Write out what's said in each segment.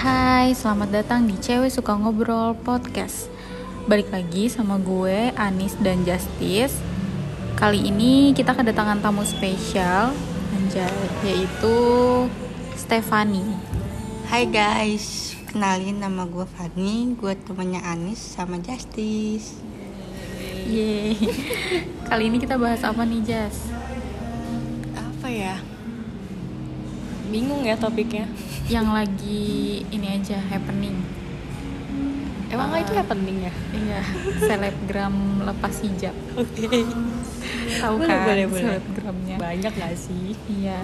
Hai, selamat datang di Cewek Suka Ngobrol Podcast. Balik lagi sama gue, Anis dan Justice. Kali ini kita kedatangan tamu spesial yaitu Stefani Hai guys, kenalin nama gue Fanny, gue temannya Anis sama Justice. Yeay. Kali ini kita bahas apa nih, Jas? apa ya? Bingung ya topiknya Yang lagi ini aja, happening emang Ah. itu happening ya Iya, selebgram lepas hijab oke Tahu Boleh, kan boleh, boleh. selebgramnya? banyak gak sih Iya.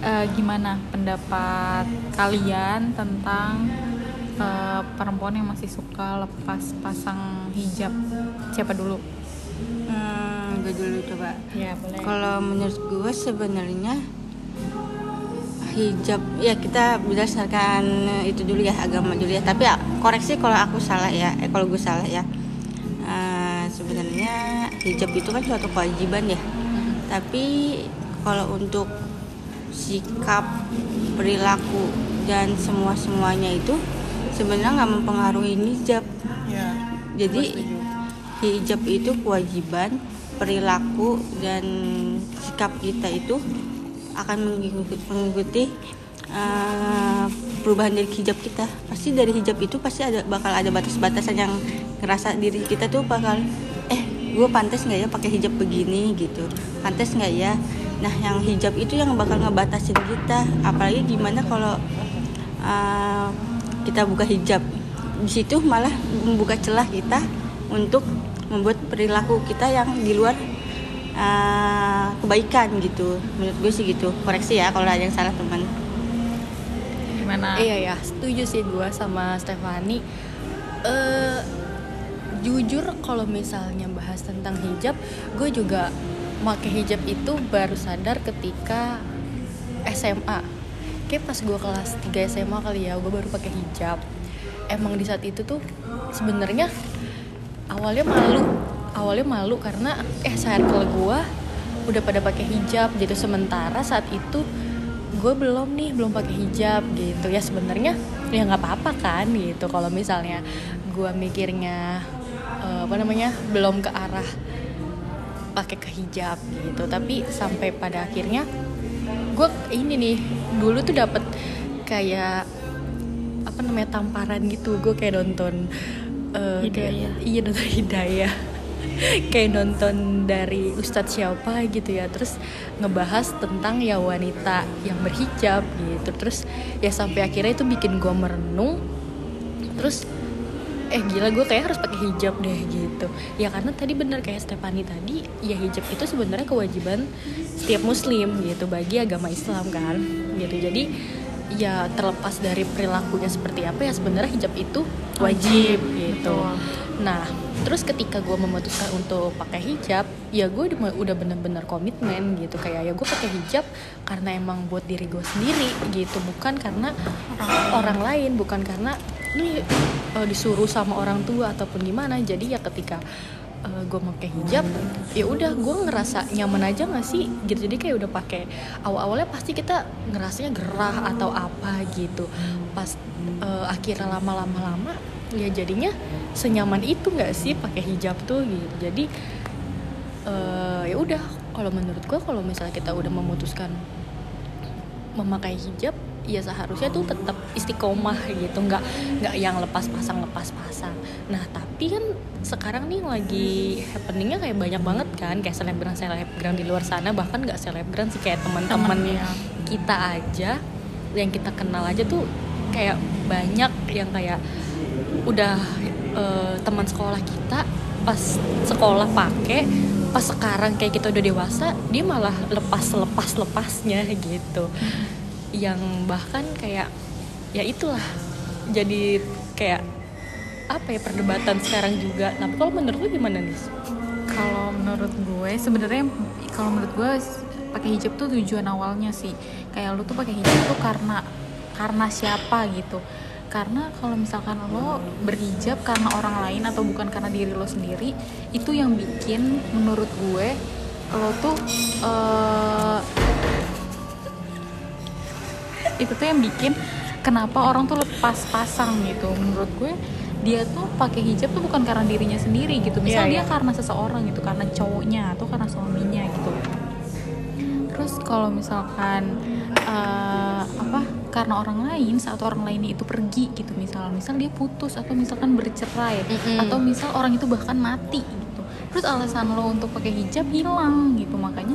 Eh, gimana pendapat kalian tentang eh, perempuan yang masih suka lepas pasang hijab? Siapa dulu? Hmm, gue dulu coba. Ya boleh. Kalau menurut gue sebenarnya hijab ya kita berdasarkan itu dulu ya agama dulu ya. Tapi ya, koreksi kalau aku salah ya, eh kalau gue salah ya. Eh, sebenarnya hijab itu kan suatu kewajiban ya. Tapi kalau untuk sikap, perilaku dan semua semuanya itu sebenarnya nggak mempengaruhi hijab. ya Jadi hijab itu kewajiban, perilaku dan sikap kita itu akan mengikuti, mengikuti uh, perubahan dari hijab kita. Pasti dari hijab itu pasti ada bakal ada batas-batasan yang ngerasa diri kita tuh bakal eh gue pantas nggak ya pakai hijab begini gitu, pantas nggak ya. Nah yang hijab itu yang bakal ngebatasin kita, apalagi gimana kalau uh, kita buka hijab di situ malah membuka celah kita untuk membuat perilaku kita yang di luar uh, kebaikan gitu. Menurut gue sih gitu. Koreksi ya kalau ada yang salah teman. Gimana? iya ya setuju sih gue sama Stefani eh jujur kalau misalnya bahas tentang hijab gue juga pakai hijab itu baru sadar ketika SMA kayak pas gue kelas 3 SMA kali ya gue baru pakai hijab. Emang di saat itu tuh sebenarnya awalnya malu awalnya malu karena eh circle gue udah pada pakai hijab gitu. Sementara saat itu gue belum nih belum pakai hijab gitu. Ya sebenarnya ya nggak apa-apa kan gitu. Kalau misalnya gue mikirnya eh, apa namanya belum ke arah pakai ke hijab gitu. Tapi sampai pada akhirnya gue ini nih dulu tuh dapet kayak apa namanya tamparan gitu. Gue kayak nonton kayak- Hidayah. iya nonton hidayah kayak nonton dari ustadz siapa gitu ya. Terus ngebahas tentang ya wanita yang berhijab gitu. Terus ya sampai akhirnya itu bikin gue merenung. Terus eh gila gue kayak harus pakai hijab deh gitu. Ya karena tadi bener kayak Stefani tadi ya hijab itu sebenarnya kewajiban setiap muslim gitu bagi agama Islam kan gitu. Jadi ya terlepas dari perilakunya seperti apa ya sebenarnya hijab itu wajib gitu. Betul. nah terus ketika gue memutuskan untuk pakai hijab ya gue udah bener-bener komitmen gitu. Kayak ya gue pakai hijab karena emang buat diri gue sendiri gitu. Bukan karena orang lain bukan karena ini eh, disuruh sama orang tua ataupun gimana. Jadi ya ketika eh, gue pakai hijab ya udah gue ngerasa nyaman aja nggak sih? Gitu jadi kayak udah pakai awal-awalnya pasti kita ngerasanya gerah atau apa gitu. Pas eh, akhirnya lama-lama lama ya jadinya senyaman itu nggak sih pakai hijab tuh gitu. Jadi eh, ya udah kalau menurut gue kalau misalnya kita udah memutuskan memakai hijab ya seharusnya tuh tetap istiqomah gitu nggak nggak yang lepas pasang lepas pasang nah tapi kan sekarang nih lagi happeningnya kayak banyak banget kan kayak selebgram selebgram di luar sana bahkan nggak selebgram sih kayak teman-teman ya. kita aja yang kita kenal aja tuh kayak banyak yang kayak udah eh, teman sekolah kita pas sekolah pakai pas sekarang kayak kita udah dewasa dia malah lepas lepas lepasnya gitu yang bahkan kayak ya itulah jadi kayak apa ya perdebatan sekarang juga tapi kalau menurut lu gimana nih Kalau menurut gue sebenarnya kalau menurut gue pakai hijab tuh tujuan awalnya sih. Kayak lu tuh pakai hijab tuh karena karena siapa gitu. Karena kalau misalkan lo berhijab karena orang lain atau bukan karena diri lo sendiri, itu yang bikin menurut gue lo tuh eh, itu tuh yang bikin kenapa orang tuh lepas pasang gitu. Menurut gue dia tuh pakai hijab tuh bukan karena dirinya sendiri gitu. Misal Iya, dia iya. karena seseorang gitu karena cowoknya atau karena suaminya gitu. Terus kalau misalkan eh, apa karena orang lain saat orang lain itu pergi gitu misal. Misal dia putus atau misalkan bercerai Mm-mm. atau misal orang itu bahkan mati gitu. Terus alasan lo untuk pakai hijab hilang gitu. Makanya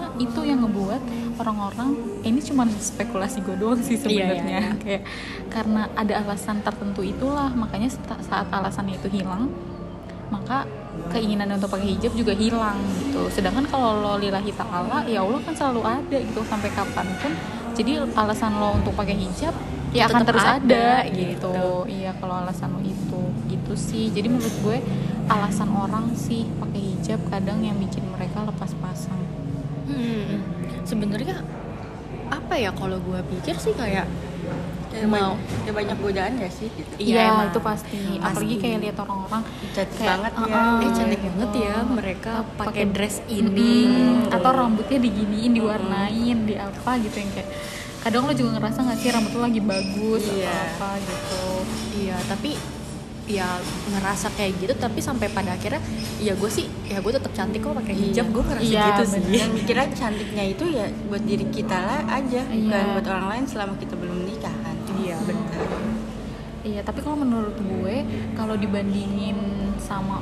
orang-orang eh, ini cuma spekulasi gue doang sih Iya, sebenarnya. iya, iya. kayak karena ada alasan tertentu itulah makanya saat alasannya itu hilang maka keinginan untuk pakai hijab juga hilang gitu. Sedangkan kalau lo lillahi ta'ala ya Allah kan selalu ada gitu sampai kapan pun. Jadi alasan lo untuk pakai hijab ya akan Tetap terus ada, ada, gitu. gitu. Iya kalau alasan lo itu gitu sih. Jadi menurut gue alasan orang sih pakai hijab kadang yang bikin mereka lepas pasang. Hmm, sebenarnya apa ya kalau gue pikir sih kayak Kayak mau banyak, kayak banyak godaan ya sih gitu. Iya, emang. itu pasti. apalagi Pasti. kayak lihat orang-orang Cantik kayak, banget ya. "Ah, eh cantik gitu." banget ya mereka pakai dress ini Mm, gitu. atau rambutnya diginiin diwarnain di apa gitu yang kayak kadang lo juga ngerasa nggak sih rambut lo lagi bagus Iya. atau apa gitu iya tapi ya ngerasa kayak gitu tapi sampai pada akhirnya ya gue sih ya gue tetap cantik kok pakai hijab Iya. gue ngerasa Iya, gitu bener. sih Dan mikirnya cantiknya itu ya buat diri kita lah aja, bukan Iya. buat orang lain selama kita belum nikah kan. iya benar iya tapi kalau menurut gue kalau dibandingin sama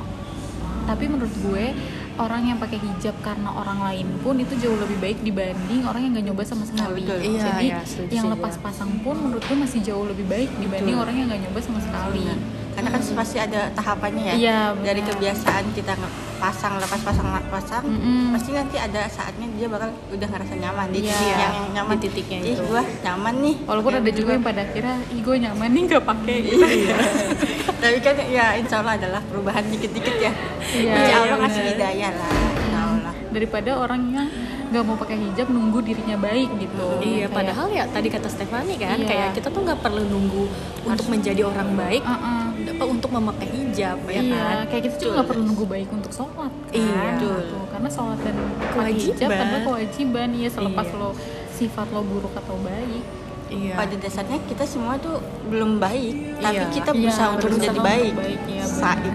tapi menurut gue orang yang pakai hijab karena orang lain pun itu jauh lebih baik dibanding orang yang nggak nyoba sama sekali betul. Iya, jadi iya, setuju yang lepas iya. pasang pun menurut gue masih jauh lebih baik dibanding Betul. orang yang nggak nyoba sama sekali Benar. Karena kan pasti ada tahapannya ya. Iya, Dari kebiasaan kita pasang lepas pasang lepas pasang, Mm-mm. pasti nanti ada saatnya dia bakal udah ngerasa nyaman di Iya, titik yang, nyaman di titiknya itu. gua nyaman nih. walaupun Kayak ada juga yang pada akhirnya ih gue nyaman nih nggak pakai gitu Iya. Tapi kan ya insya Allah adalah perubahan dikit-dikit ya. Iya, insya iya, Allah ngasih benar. hidayah lah. Insya Allah. daripada orang yang nggak mau pakai hijab nunggu dirinya baik gitu Iya, Kayak, padahal ya tadi kata Stefani kan, Iya. kayak kita tuh nggak perlu nunggu untuk menjadi orang baik, uh-uh. Apa untuk memakai hijab ya iya, kan. kayak kita juga nggak perlu nunggu baik untuk sholat kan? Iya. gitu. karena sholat dan pakai Kewajiban. hijab adalah kewajiban ya selepas Iya. lo sifat lo buruk atau baik Iya. Pada dasarnya kita semua tuh belum baik, tapi Iya. kita Iya, berusaha untuk berusaha menjadi baik. baik, iya, benar. Said.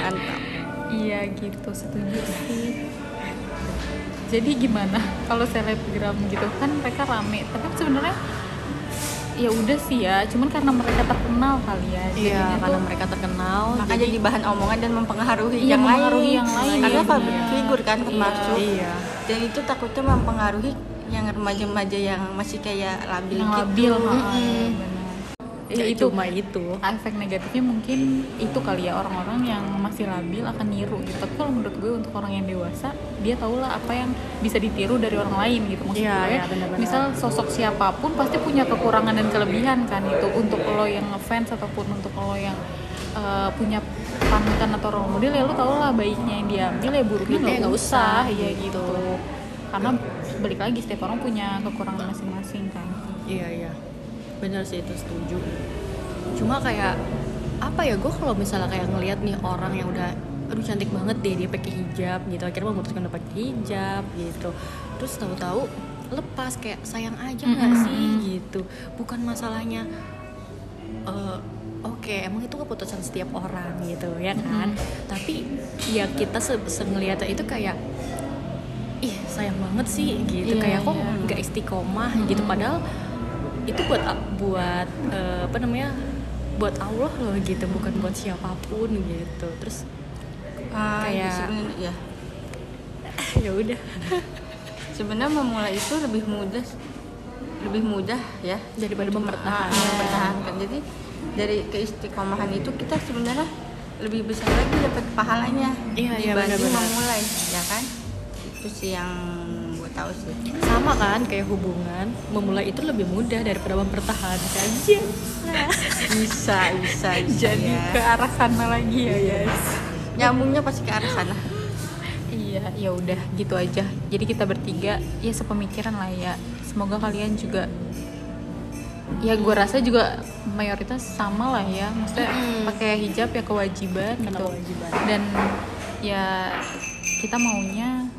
Mantap. iya gitu setuju sih jadi gimana kalau selebgram gitu kan mereka rame tapi sebenarnya ya udah sih ya cuman karena mereka terkenal kali ya Iya, karena tuh mereka terkenal. Maka jadi bahan omongan dan mempengaruhi Iya, yang mempengaruhi lain. yang lain, Karena iya, public benar. figure kan termasuk. Iya. Dan itu takutnya mempengaruhi yang remaja-remaja yang masih kayak labil yang gitu. labil ha, Mm-mm. Ya, ya, itu. cuma itu. efek negatifnya mungkin itu kali ya orang-orang yang masih labil akan niru gitu. Tapi kalau menurut gue untuk orang yang dewasa dia tahu lah apa yang bisa ditiru dari orang lain gitu. Maksud Iya, gue benar-benar. misal sosok siapa pun pasti punya kekurangan dan kelebihan kan itu. Untuk lo yang ngefans ataupun untuk lo yang uh, punya panutan atau role model ya lo tau lah baiknya yang diambil ya buruknya nggak usah. usah, ya gitu. karena balik lagi setiap orang punya kekurangan masing-masing kan. Iya iya, bener sih itu setuju. Cuma kayak apa ya gue kalau misalnya kayak ngelihat nih orang yang udah aduh cantik banget deh dia pakai hijab gitu akhirnya memutuskan untuk pakai hijab gitu. Terus tahu-tahu lepas kayak sayang aja nggak Mm-mm. sih? gitu. Bukan masalahnya eh, oke emang itu keputusan setiap orang gitu ya kan? Tapi ya kita se, se ngeliatnya itu kayak ih sayang banget sih gitu. Iya, kayak kok iya. nggak istiqomah gitu. Padahal itu buat buat eh, apa namanya buat Allah loh gitu bukan buat siapa pun gitu terus Ah, Kayak- ya. ya udah Sebenarnya memulai itu lebih mudah lebih mudah ya daripada Ah, mempertahankan mempertahankan. Jadi dari keistiqomahan itu kita sebenarnya lebih besar lagi dapat pahalanya Iya, iya, dibanding benar-benar. memulai, ya kan? Itu sih yang tahu sih. sama kan kayak hubungan memulai itu lebih mudah daripada mempertahankan Iya. Bisa, bisa, bisa jadi ya. ke arah sana lagi ya guys Nyambungnya pasti ke arah sana. Iya, ya udah gitu aja. Jadi kita bertiga ya sepemikiran lah ya. Semoga kalian juga ya gue rasa juga mayoritas sama lah ya. Maksudnya Mm-mm. pakai hijab ya kewajiban Karena gitu. kewajiban. Dan ya kita maunya?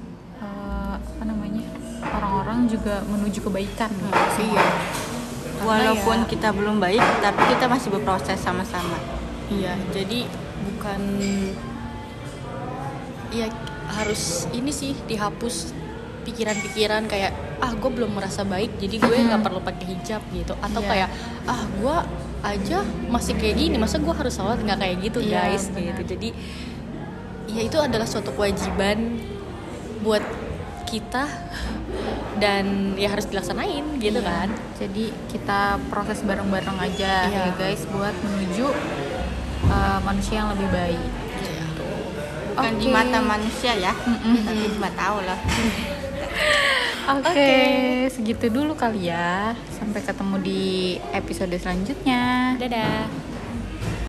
Orang-orang juga menuju kebaikan gitu. iya walaupun ya- kita belum baik tapi kita masih berproses sama-sama Iya, jadi bukan ya harus ini sih dihapus pikiran-pikiran kayak ah gue belum merasa baik jadi gue nggak perlu pakai hijab gitu atau Iya. kayak ah gue aja masih kayak gini masa gue harus sholat nggak kayak gitu Iya, guys benar. gitu jadi ya itu adalah suatu kewajiban buat kita dan ya harus dilaksanain gitu Iya. kan jadi kita proses bareng-bareng aja Iya. ya guys buat menuju uh, manusia yang lebih baik bukan di Oke. mata manusia ya Mm-mm. tapi cuma tahu lah Oke, segitu dulu kali ya. Sampai ketemu di episode selanjutnya. dadah